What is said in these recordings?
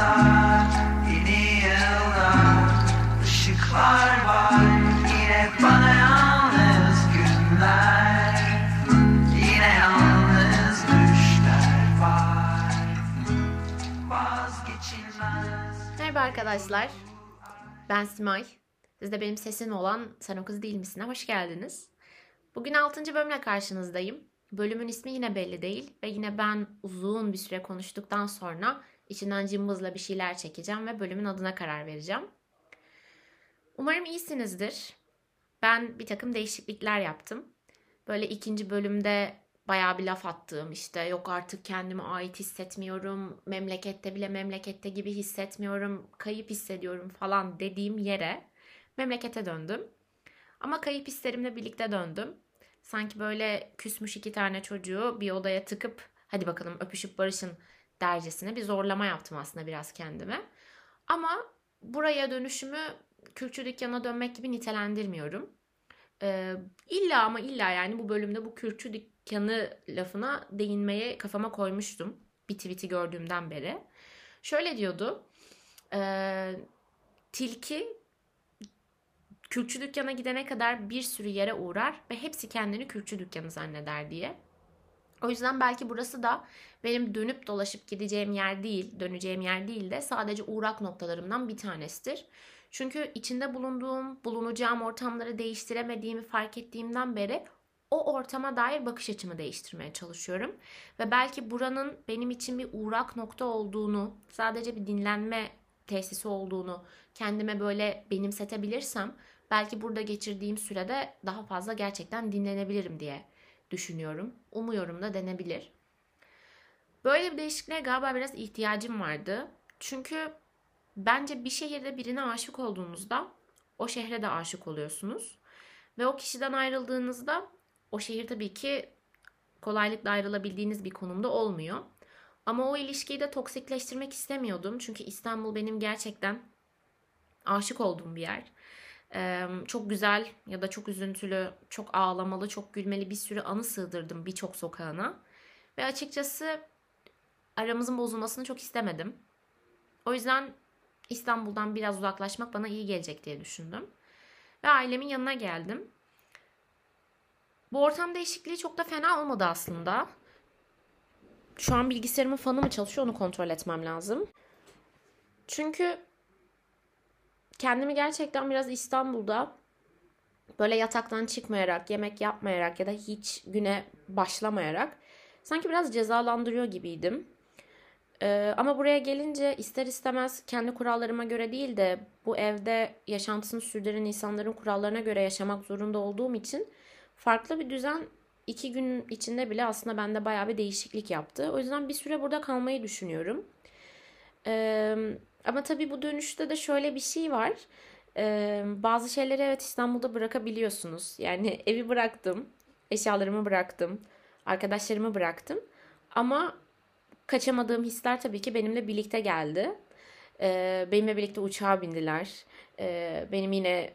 basar yeni yılda ışıklar var yine bana yalnız günler yine yalnız düşler var vazgeçilmez Merhaba arkadaşlar. Ben Simay. Siz de benim sesim olan Sen o kız değil misin'e hoş geldiniz. Bugün 6. bölümle karşınızdayım. Bölümün ismi yine belli değil ve yine ben uzun bir süre konuştuktan sonra içinden cımbızla bir şeyler çekeceğim ve bölümün adına karar vereceğim. Umarım iyisinizdir. Ben bir takım değişiklikler yaptım. Böyle ikinci bölümde bayağı bir laf attığım işte yok artık kendime ait hissetmiyorum, memlekette bile memlekette gibi hissetmiyorum, kayıp hissediyorum falan dediğim yere memlekete döndüm. Ama kayıp hislerimle birlikte döndüm. Sanki böyle küsmüş iki tane çocuğu bir odaya tıkıp hadi bakalım öpüşüp barışın dercesine bir zorlama yaptım aslında biraz kendime. Ama buraya dönüşümü külçü dükkana dönmek gibi nitelendirmiyorum. Ee, illa ama illa yani bu bölümde bu kürkçü dükkanı lafına değinmeye kafama koymuştum. Bir tweet'i gördüğümden beri. Şöyle diyordu. E, tilki kürkçü dükkana gidene kadar bir sürü yere uğrar ve hepsi kendini kürkçü dükkanı zanneder diye. O yüzden belki burası da benim dönüp dolaşıp gideceğim yer değil, döneceğim yer değil de sadece uğrak noktalarımdan bir tanesidir. Çünkü içinde bulunduğum, bulunacağım ortamları değiştiremediğimi fark ettiğimden beri o ortama dair bakış açımı değiştirmeye çalışıyorum. Ve belki buranın benim için bir uğrak nokta olduğunu, sadece bir dinlenme tesisi olduğunu kendime böyle benimsetebilirsem belki burada geçirdiğim sürede daha fazla gerçekten dinlenebilirim diye düşünüyorum. Umuyorum da denebilir. Böyle bir değişikliğe galiba biraz ihtiyacım vardı. Çünkü bence bir şehirde birine aşık olduğunuzda o şehre de aşık oluyorsunuz. Ve o kişiden ayrıldığınızda o şehir tabii ki kolaylıkla ayrılabildiğiniz bir konumda olmuyor. Ama o ilişkiyi de toksikleştirmek istemiyordum. Çünkü İstanbul benim gerçekten aşık olduğum bir yer. Çok güzel ya da çok üzüntülü, çok ağlamalı, çok gülmeli bir sürü anı sığdırdım birçok sokağına. Ve açıkçası aramızın bozulmasını çok istemedim. O yüzden İstanbul'dan biraz uzaklaşmak bana iyi gelecek diye düşündüm. Ve ailemin yanına geldim. Bu ortam değişikliği çok da fena olmadı aslında. Şu an bilgisayarımın fanı mı çalışıyor onu kontrol etmem lazım. Çünkü kendimi gerçekten biraz İstanbul'da böyle yataktan çıkmayarak, yemek yapmayarak ya da hiç güne başlamayarak sanki biraz cezalandırıyor gibiydim. Ee, ama buraya gelince ister istemez kendi kurallarıma göre değil de bu evde yaşantısını sürdüren insanların kurallarına göre yaşamak zorunda olduğum için farklı bir düzen iki gün içinde bile aslında bende bayağı bir değişiklik yaptı. O yüzden bir süre burada kalmayı düşünüyorum. Ee, ama tabii bu dönüşte de şöyle bir şey var. Ee, bazı şeyleri evet İstanbul'da bırakabiliyorsunuz. Yani evi bıraktım, eşyalarımı bıraktım, arkadaşlarımı bıraktım. Ama kaçamadığım hisler tabii ki benimle birlikte geldi. Ee, benimle birlikte uçağa bindiler. Ee, benim yine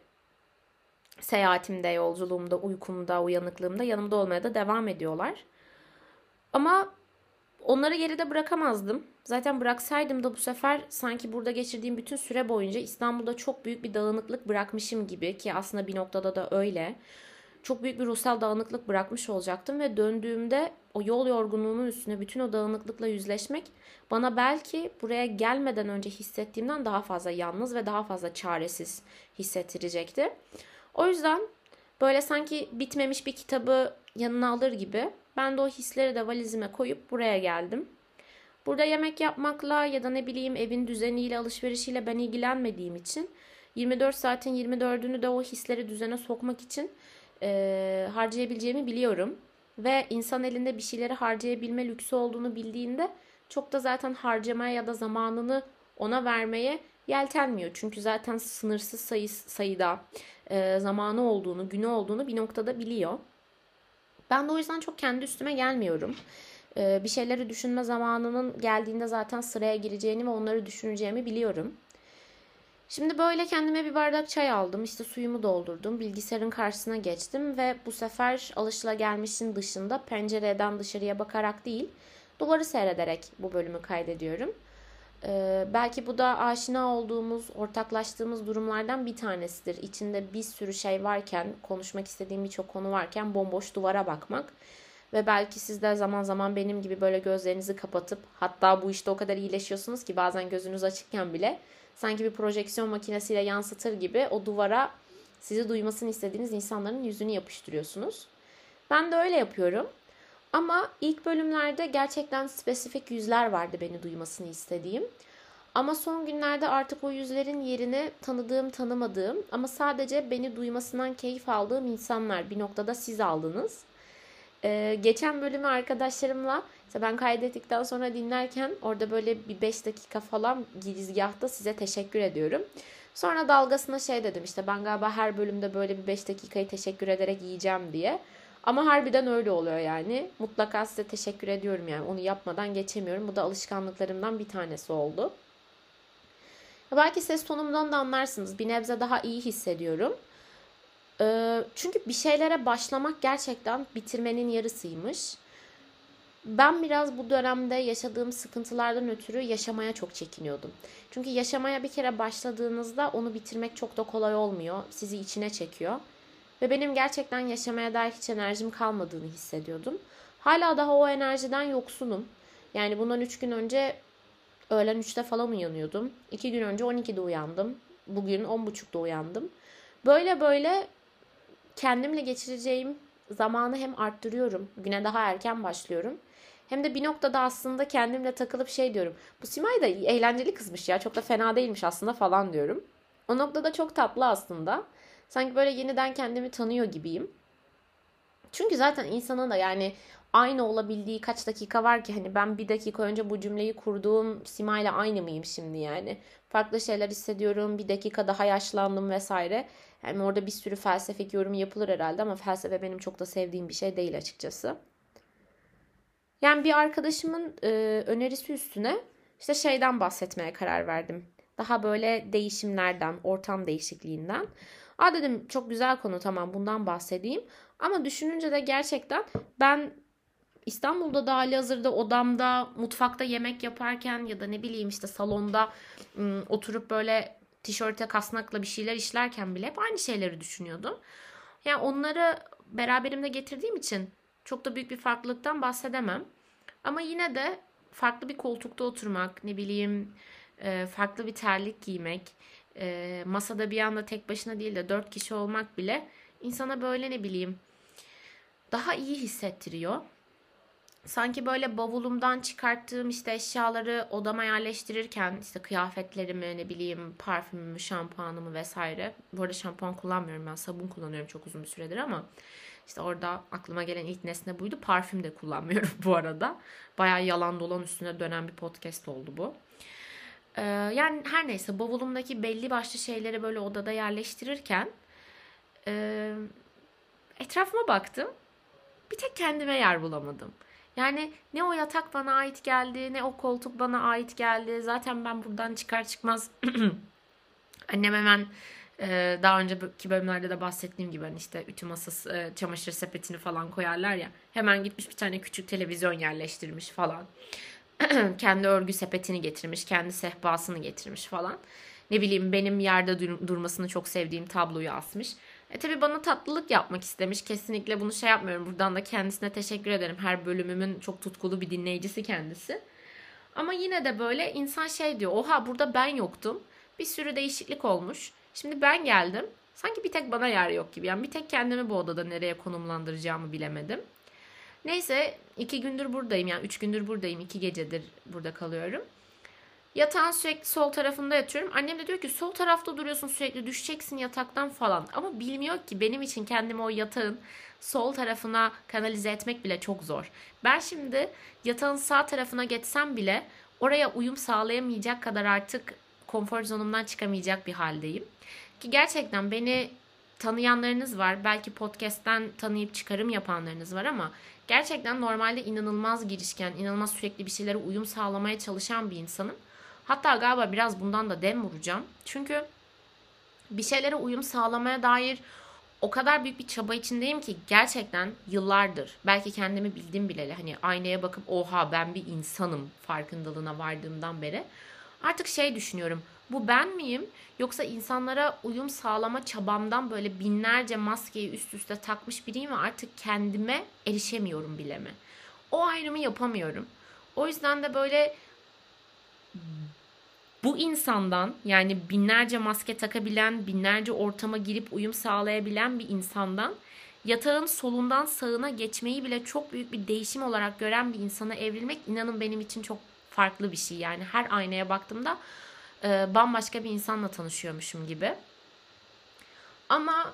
seyahatimde, yolculuğumda, uykumda, uyanıklığımda yanımda olmaya da devam ediyorlar. Ama onları geride bırakamazdım. Zaten bıraksaydım da bu sefer sanki burada geçirdiğim bütün süre boyunca İstanbul'da çok büyük bir dağınıklık bırakmışım gibi ki aslında bir noktada da öyle. Çok büyük bir ruhsal dağınıklık bırakmış olacaktım ve döndüğümde o yol yorgunluğunun üstüne bütün o dağınıklıkla yüzleşmek bana belki buraya gelmeden önce hissettiğimden daha fazla yalnız ve daha fazla çaresiz hissettirecekti. O yüzden böyle sanki bitmemiş bir kitabı yanına alır gibi ben de o hisleri de valizime koyup buraya geldim. Burada yemek yapmakla ya da ne bileyim evin düzeniyle alışverişiyle ben ilgilenmediğim için 24 saatin 24'ünü de o hisleri düzene sokmak için e, harcayabileceğimi biliyorum. Ve insan elinde bir şeyleri harcayabilme lüksü olduğunu bildiğinde çok da zaten harcamaya ya da zamanını ona vermeye yeltenmiyor. Çünkü zaten sınırsız sayı, sayıda e, zamanı olduğunu, günü olduğunu bir noktada biliyor. Ben de o yüzden çok kendi üstüme gelmiyorum. E, bir şeyleri düşünme zamanının geldiğinde zaten sıraya gireceğini ve onları düşüneceğimi biliyorum. Şimdi böyle kendime bir bardak çay aldım. İşte suyumu doldurdum. Bilgisayarın karşısına geçtim ve bu sefer alışılagelmişin dışında pencereden dışarıya bakarak değil, duvarı seyrederek bu bölümü kaydediyorum. Ee, belki bu da aşina olduğumuz, ortaklaştığımız durumlardan bir tanesidir. İçinde bir sürü şey varken, konuşmak istediğim birçok konu varken bomboş duvara bakmak. Ve belki siz de zaman zaman benim gibi böyle gözlerinizi kapatıp hatta bu işte o kadar iyileşiyorsunuz ki bazen gözünüz açıkken bile sanki bir projeksiyon makinesiyle yansıtır gibi o duvara sizi duymasını istediğiniz insanların yüzünü yapıştırıyorsunuz. Ben de öyle yapıyorum. Ama ilk bölümlerde gerçekten spesifik yüzler vardı beni duymasını istediğim. Ama son günlerde artık o yüzlerin yerini tanıdığım, tanımadığım ama sadece beni duymasından keyif aldığım insanlar bir noktada siz aldınız. Ee, geçen bölümü arkadaşlarımla işte ben kaydettikten sonra dinlerken orada böyle bir 5 dakika falan girizgahta size teşekkür ediyorum. Sonra dalgasına şey dedim işte ben galiba her bölümde böyle bir 5 dakikayı teşekkür ederek yiyeceğim diye. Ama harbiden öyle oluyor yani. Mutlaka size teşekkür ediyorum yani. Onu yapmadan geçemiyorum. Bu da alışkanlıklarımdan bir tanesi oldu. Belki ses tonumdan da anlarsınız. Bir nebze daha iyi hissediyorum. Ee, çünkü bir şeylere başlamak gerçekten bitirmenin yarısıymış. Ben biraz bu dönemde yaşadığım sıkıntılardan ötürü yaşamaya çok çekiniyordum. Çünkü yaşamaya bir kere başladığınızda onu bitirmek çok da kolay olmuyor. Sizi içine çekiyor. Ve benim gerçekten yaşamaya dair hiç enerjim kalmadığını hissediyordum. Hala daha o enerjiden yoksunum. Yani bundan 3 gün önce öğlen 3'te falan uyanıyordum. 2 gün önce 12'de uyandım. Bugün 10.30'da uyandım. Böyle böyle kendimle geçireceğim zamanı hem arttırıyorum. Güne daha erken başlıyorum. Hem de bir noktada aslında kendimle takılıp şey diyorum. Bu Simay da eğlenceli kızmış ya. Çok da fena değilmiş aslında falan diyorum. O noktada çok tatlı aslında. Sanki böyle yeniden kendimi tanıyor gibiyim. Çünkü zaten insanın da yani aynı olabildiği kaç dakika var ki hani ben bir dakika önce bu cümleyi kurduğum Simay'la aynı mıyım şimdi yani? Farklı şeyler hissediyorum. Bir dakika daha yaşlandım vesaire. Yani orada bir sürü felsefik yorum yapılır herhalde ama felsefe benim çok da sevdiğim bir şey değil açıkçası. Yani bir arkadaşımın e, önerisi üstüne işte şeyden bahsetmeye karar verdim. Daha böyle değişimlerden, ortam değişikliğinden. Aa dedim çok güzel konu tamam bundan bahsedeyim. Ama düşününce de gerçekten ben İstanbul'da da hali hazırda odamda, mutfakta yemek yaparken ya da ne bileyim işte salonda ım, oturup böyle tişörte kasnakla bir şeyler işlerken bile hep aynı şeyleri düşünüyordum. Yani onları beraberimde getirdiğim için çok da büyük bir farklılıktan bahsedemem. Ama yine de farklı bir koltukta oturmak, ne bileyim farklı bir terlik giymek, masada bir anda tek başına değil de dört kişi olmak bile insana böyle ne bileyim daha iyi hissettiriyor. Sanki böyle bavulumdan çıkarttığım işte eşyaları odama yerleştirirken işte kıyafetlerimi ne bileyim parfümümü, şampuanımı vesaire. Bu arada şampuan kullanmıyorum ben sabun kullanıyorum çok uzun bir süredir ama işte orada aklıma gelen ilk nesne buydu. Parfüm de kullanmıyorum bu arada. Baya yalan dolan üstüne dönen bir podcast oldu bu. Ee, yani her neyse bavulumdaki belli başlı şeyleri böyle odada yerleştirirken e, etrafıma baktım. Bir tek kendime yer bulamadım. Yani ne o yatak bana ait geldi, ne o koltuk bana ait geldi. Zaten ben buradan çıkar çıkmaz annem hemen e, daha önceki bölümlerde de bahsettiğim gibi hani işte ütü masası, e, çamaşır sepetini falan koyarlar ya. Hemen gitmiş bir tane küçük televizyon yerleştirmiş falan. kendi örgü sepetini getirmiş, kendi sehpasını getirmiş falan. Ne bileyim benim yerde dur- durmasını çok sevdiğim tabloyu asmış. E tabi bana tatlılık yapmak istemiş. Kesinlikle bunu şey yapmıyorum. Buradan da kendisine teşekkür ederim. Her bölümümün çok tutkulu bir dinleyicisi kendisi. Ama yine de böyle insan şey diyor. Oha burada ben yoktum. Bir sürü değişiklik olmuş. Şimdi ben geldim. Sanki bir tek bana yer yok gibi. Yani bir tek kendimi bu odada nereye konumlandıracağımı bilemedim. Neyse iki gündür buradayım. Yani üç gündür buradayım. iki gecedir burada kalıyorum. Yatağın sürekli sol tarafında yatıyorum. Annem de diyor ki sol tarafta duruyorsun sürekli düşeceksin yataktan falan. Ama bilmiyor ki benim için kendimi o yatağın sol tarafına kanalize etmek bile çok zor. Ben şimdi yatağın sağ tarafına geçsem bile oraya uyum sağlayamayacak kadar artık konfor zonumdan çıkamayacak bir haldeyim. Ki gerçekten beni tanıyanlarınız var. Belki podcast'ten tanıyıp çıkarım yapanlarınız var ama gerçekten normalde inanılmaz girişken, inanılmaz sürekli bir şeylere uyum sağlamaya çalışan bir insanım. Hatta galiba biraz bundan da dem vuracağım. Çünkü bir şeylere uyum sağlamaya dair o kadar büyük bir çaba içindeyim ki gerçekten yıllardır belki kendimi bildim bileli hani aynaya bakıp oha ben bir insanım farkındalığına vardığımdan beri Artık şey düşünüyorum. Bu ben miyim? Yoksa insanlara uyum sağlama çabamdan böyle binlerce maskeyi üst üste takmış biriyim ve artık kendime erişemiyorum bile mi? O ayrımı yapamıyorum. O yüzden de böyle bu insandan yani binlerce maske takabilen, binlerce ortama girip uyum sağlayabilen bir insandan yatağın solundan sağına geçmeyi bile çok büyük bir değişim olarak gören bir insana evrilmek inanın benim için çok farklı bir şey. Yani her aynaya baktığımda e, bambaşka bir insanla tanışıyormuşum gibi. Ama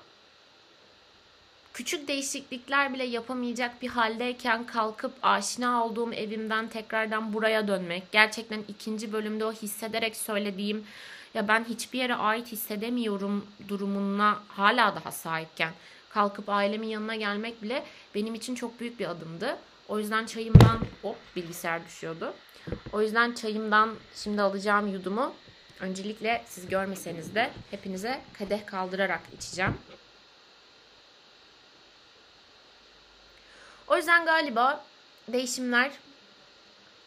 küçük değişiklikler bile yapamayacak bir haldeyken kalkıp aşina olduğum evimden tekrardan buraya dönmek. Gerçekten ikinci bölümde o hissederek söylediğim ya ben hiçbir yere ait hissedemiyorum durumuna hala daha sahipken kalkıp ailemin yanına gelmek bile benim için çok büyük bir adımdı. O yüzden çayımdan hop bilgisayar düşüyordu. O yüzden çayımdan şimdi alacağım yudumu öncelikle siz görmeseniz de hepinize kadeh kaldırarak içeceğim. O yüzden galiba değişimler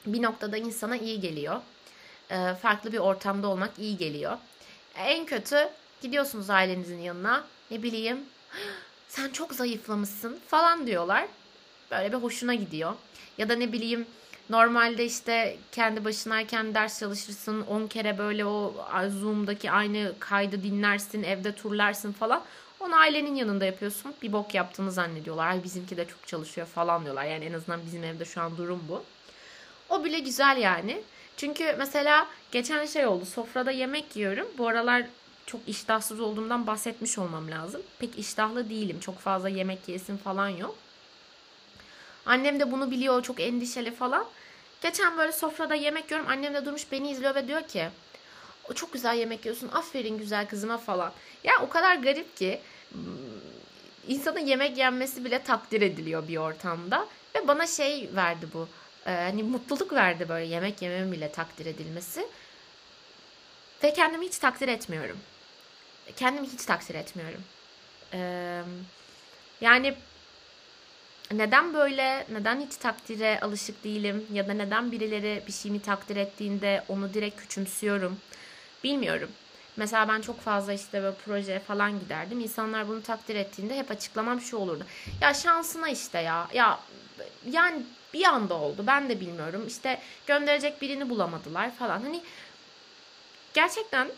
bir noktada insana iyi geliyor. Ee, farklı bir ortamda olmak iyi geliyor. En kötü gidiyorsunuz ailenizin yanına. Ne bileyim sen çok zayıflamışsın falan diyorlar. Böyle bir hoşuna gidiyor. Ya da ne bileyim normalde işte kendi başınayken ders çalışırsın 10 kere böyle o Zoom'daki aynı kaydı dinlersin evde turlarsın falan. Onu ailenin yanında yapıyorsun. Bir bok yaptığını zannediyorlar. Ay bizimki de çok çalışıyor falan diyorlar. Yani en azından bizim evde şu an durum bu. O bile güzel yani. Çünkü mesela geçen şey oldu. Sofrada yemek yiyorum. Bu aralar çok iştahsız olduğumdan bahsetmiş olmam lazım. Pek iştahlı değilim. Çok fazla yemek yesin falan yok. Annem de bunu biliyor. Çok endişeli falan. Geçen böyle sofrada yemek yiyorum. Annem de durmuş beni izliyor ve diyor ki çok güzel yemek yiyorsun. Aferin güzel kızıma falan. Ya o kadar garip ki insanın yemek yenmesi bile takdir ediliyor bir ortamda. Ve bana şey verdi bu. hani mutluluk verdi böyle yemek yemem bile takdir edilmesi. Ve kendimi hiç takdir etmiyorum. Kendimi hiç takdir etmiyorum. Ee, yani neden böyle, neden hiç takdire alışık değilim ya da neden birileri bir şeyimi takdir ettiğinde onu direkt küçümsüyorum bilmiyorum. Mesela ben çok fazla işte böyle proje falan giderdim. İnsanlar bunu takdir ettiğinde hep açıklamam şu olurdu. Ya şansına işte ya. Ya yani bir anda oldu. Ben de bilmiyorum. İşte gönderecek birini bulamadılar falan. Hani gerçekten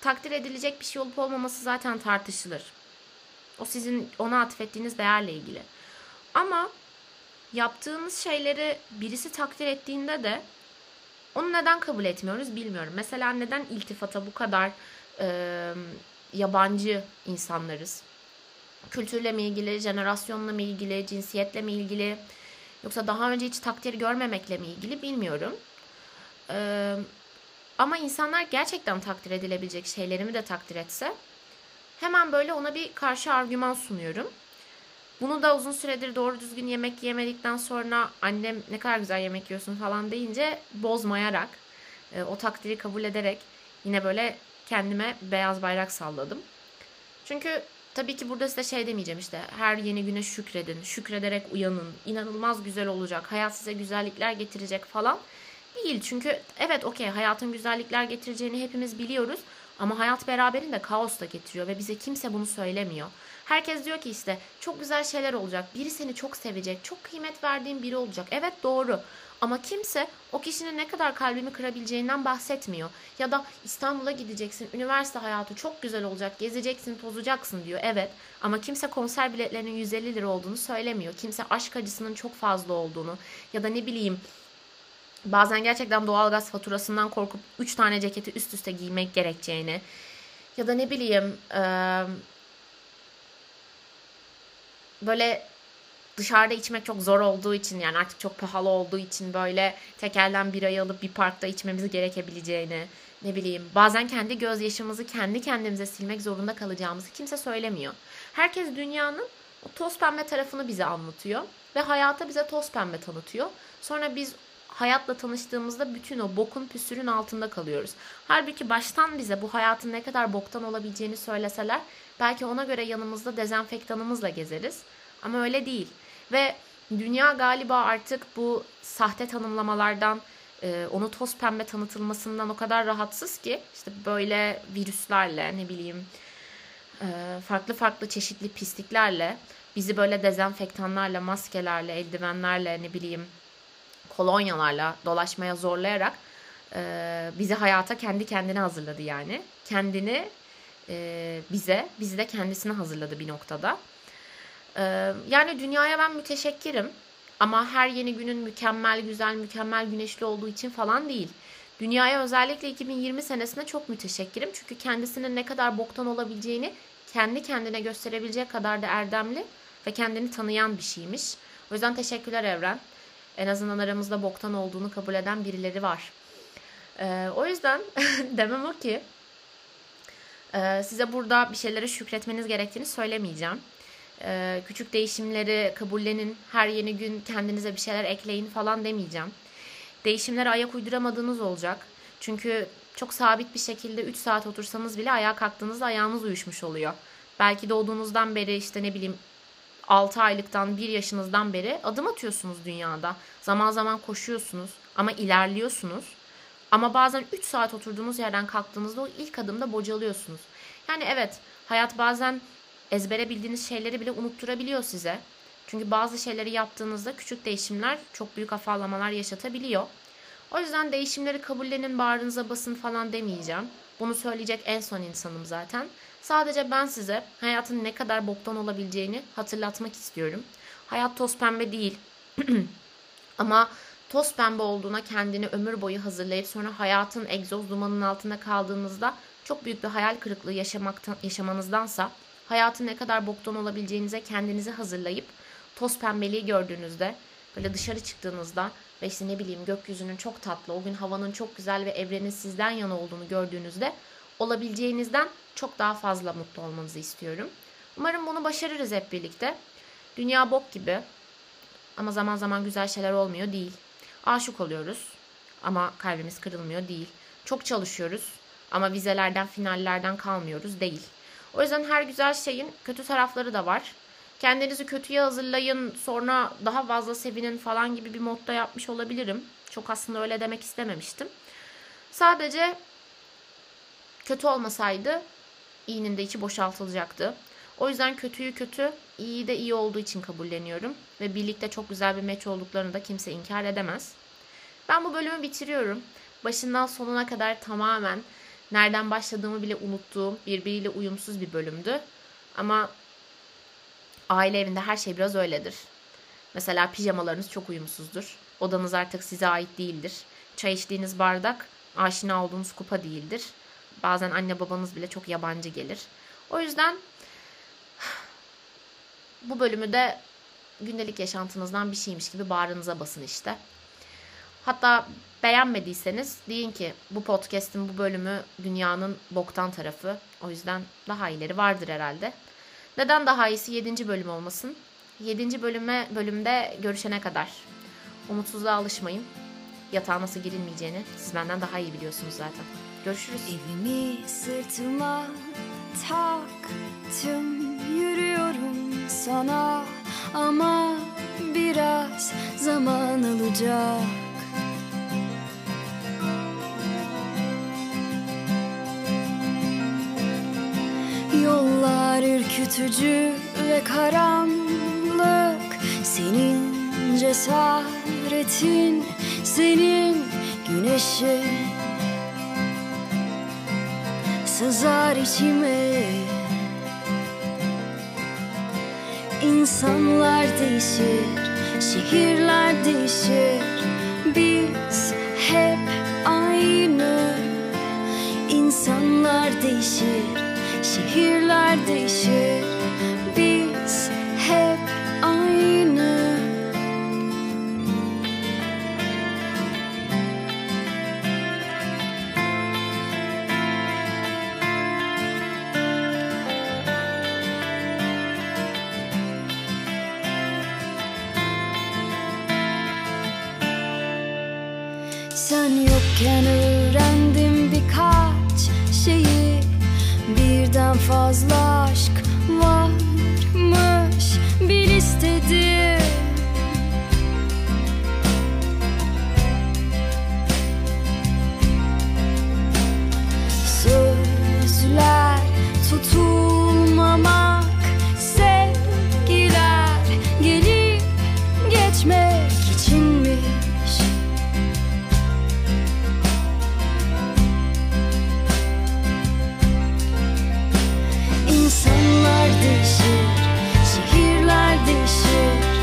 takdir edilecek bir şey olup olmaması zaten tartışılır. O sizin ona atfettiğiniz değerle ilgili. Ama yaptığınız şeyleri birisi takdir ettiğinde de onu neden kabul etmiyoruz bilmiyorum. Mesela neden iltifata bu kadar e, yabancı insanlarız? Kültürle mi ilgili, jenerasyonla mı ilgili, cinsiyetle mi ilgili yoksa daha önce hiç takdir görmemekle mi ilgili bilmiyorum. E, ama insanlar gerçekten takdir edilebilecek şeylerimi de takdir etse hemen böyle ona bir karşı argüman sunuyorum. Bunu da uzun süredir doğru düzgün yemek yemedikten sonra annem ne kadar güzel yemek yiyorsun falan deyince bozmayarak e, o takdiri kabul ederek yine böyle kendime beyaz bayrak salladım. Çünkü tabii ki burada size şey demeyeceğim işte her yeni güne şükredin, şükrederek uyanın, inanılmaz güzel olacak, hayat size güzellikler getirecek falan değil. Çünkü evet okey hayatın güzellikler getireceğini hepimiz biliyoruz ama hayat beraberinde kaos da getiriyor ve bize kimse bunu söylemiyor. Herkes diyor ki işte çok güzel şeyler olacak. Biri seni çok sevecek. Çok kıymet verdiğin biri olacak. Evet doğru. Ama kimse o kişinin ne kadar kalbimi kırabileceğinden bahsetmiyor. Ya da İstanbul'a gideceksin, üniversite hayatı çok güzel olacak, gezeceksin, tozacaksın diyor. Evet ama kimse konser biletlerinin 150 lira olduğunu söylemiyor. Kimse aşk acısının çok fazla olduğunu ya da ne bileyim bazen gerçekten doğalgaz faturasından korkup 3 tane ceketi üst üste giymek gerekeceğini ya da ne bileyim böyle dışarıda içmek çok zor olduğu için yani artık çok pahalı olduğu için böyle tekelden bir ay alıp bir parkta içmemiz gerekebileceğini ne bileyim bazen kendi gözyaşımızı kendi kendimize silmek zorunda kalacağımızı kimse söylemiyor. Herkes dünyanın toz pembe tarafını bize anlatıyor ve hayata bize toz pembe tanıtıyor. Sonra biz hayatla tanıştığımızda bütün o bokun püsürün altında kalıyoruz. Halbuki baştan bize bu hayatın ne kadar boktan olabileceğini söyleseler belki ona göre yanımızda dezenfektanımızla gezeriz. Ama öyle değil. Ve dünya galiba artık bu sahte tanımlamalardan e, onu toz pembe tanıtılmasından o kadar rahatsız ki işte böyle virüslerle ne bileyim e, farklı farklı çeşitli pisliklerle bizi böyle dezenfektanlarla, maskelerle, eldivenlerle ne bileyim kolonyalarla dolaşmaya zorlayarak e, bizi hayata kendi kendine hazırladı yani. Kendini e, bize, bizi de kendisine hazırladı bir noktada. E, yani dünyaya ben müteşekkirim. Ama her yeni günün mükemmel, güzel, mükemmel güneşli olduğu için falan değil. Dünyaya özellikle 2020 senesinde çok müteşekkirim. Çünkü kendisinin ne kadar boktan olabileceğini kendi kendine gösterebilecek kadar da erdemli ve kendini tanıyan bir şeymiş. O yüzden teşekkürler Evren. En azından aramızda boktan olduğunu kabul eden birileri var. Ee, o yüzden demem o ki e, size burada bir şeylere şükretmeniz gerektiğini söylemeyeceğim. Ee, küçük değişimleri kabullenin, her yeni gün kendinize bir şeyler ekleyin falan demeyeceğim. Değişimlere ayak uyduramadığınız olacak. Çünkü çok sabit bir şekilde 3 saat otursanız bile ayağa kalktığınızda ayağınız uyuşmuş oluyor. Belki doğduğunuzdan beri işte ne bileyim 6 aylıktan 1 yaşınızdan beri adım atıyorsunuz dünyada. Zaman zaman koşuyorsunuz ama ilerliyorsunuz. Ama bazen 3 saat oturduğunuz yerden kalktığınızda o ilk adımda bocalıyorsunuz. Yani evet hayat bazen ezbere bildiğiniz şeyleri bile unutturabiliyor size. Çünkü bazı şeyleri yaptığınızda küçük değişimler çok büyük afallamalar yaşatabiliyor. O yüzden değişimleri kabullenin, bağrınıza basın falan demeyeceğim. Bunu söyleyecek en son insanım zaten. Sadece ben size hayatın ne kadar boktan olabileceğini hatırlatmak istiyorum. Hayat toz pembe değil. Ama toz pembe olduğuna kendini ömür boyu hazırlayıp sonra hayatın egzoz dumanının altında kaldığınızda çok büyük bir hayal kırıklığı yaşamaktan, yaşamanızdansa hayatın ne kadar boktan olabileceğinize kendinizi hazırlayıp toz pembeliği gördüğünüzde böyle dışarı çıktığınızda ve işte ne bileyim gökyüzünün çok tatlı, o gün havanın çok güzel ve evrenin sizden yana olduğunu gördüğünüzde olabileceğinizden çok daha fazla mutlu olmanızı istiyorum. Umarım bunu başarırız hep birlikte. Dünya bok gibi ama zaman zaman güzel şeyler olmuyor değil. Aşık oluyoruz ama kalbimiz kırılmıyor değil. Çok çalışıyoruz ama vizelerden, finallerden kalmıyoruz değil. O yüzden her güzel şeyin kötü tarafları da var. Kendinizi kötüye hazırlayın, sonra daha fazla sevinin falan gibi bir modda yapmış olabilirim. Çok aslında öyle demek istememiştim. Sadece kötü olmasaydı iyinin de içi boşaltılacaktı. O yüzden kötüyü kötü, iyi de iyi olduğu için kabulleniyorum. Ve birlikte çok güzel bir meç olduklarını da kimse inkar edemez. Ben bu bölümü bitiriyorum. Başından sonuna kadar tamamen nereden başladığımı bile unuttuğum, birbiriyle uyumsuz bir bölümdü. Ama aile evinde her şey biraz öyledir. Mesela pijamalarınız çok uyumsuzdur. Odanız artık size ait değildir. Çay içtiğiniz bardak aşina olduğunuz kupa değildir. Bazen anne babanız bile çok yabancı gelir. O yüzden bu bölümü de gündelik yaşantınızdan bir şeymiş gibi bağrınıza basın işte. Hatta beğenmediyseniz deyin ki bu podcast'in bu bölümü dünyanın boktan tarafı. O yüzden daha iyileri vardır herhalde. Neden daha iyisi 7. bölüm olmasın? 7. bölüme bölümde görüşene kadar umutsuzluğa alışmayın. Yatağa nasıl girilmeyeceğini siz benden daha iyi biliyorsunuz zaten. Görüşürüz. Evimi sırtıma taktım Yürüyorum sana. Ama biraz zaman alacak. Yollar ürkütücü ve karanlık. Senin cesaretin, senin güneşin sızar içime. İnsanlar değişir, şehirler değişir. Biz hep aynı. İnsanlar değişir, şehirler değişir Sen yokken öğrendim birkaç şeyi. Birden fazla aşk değişir Şehirler değişir.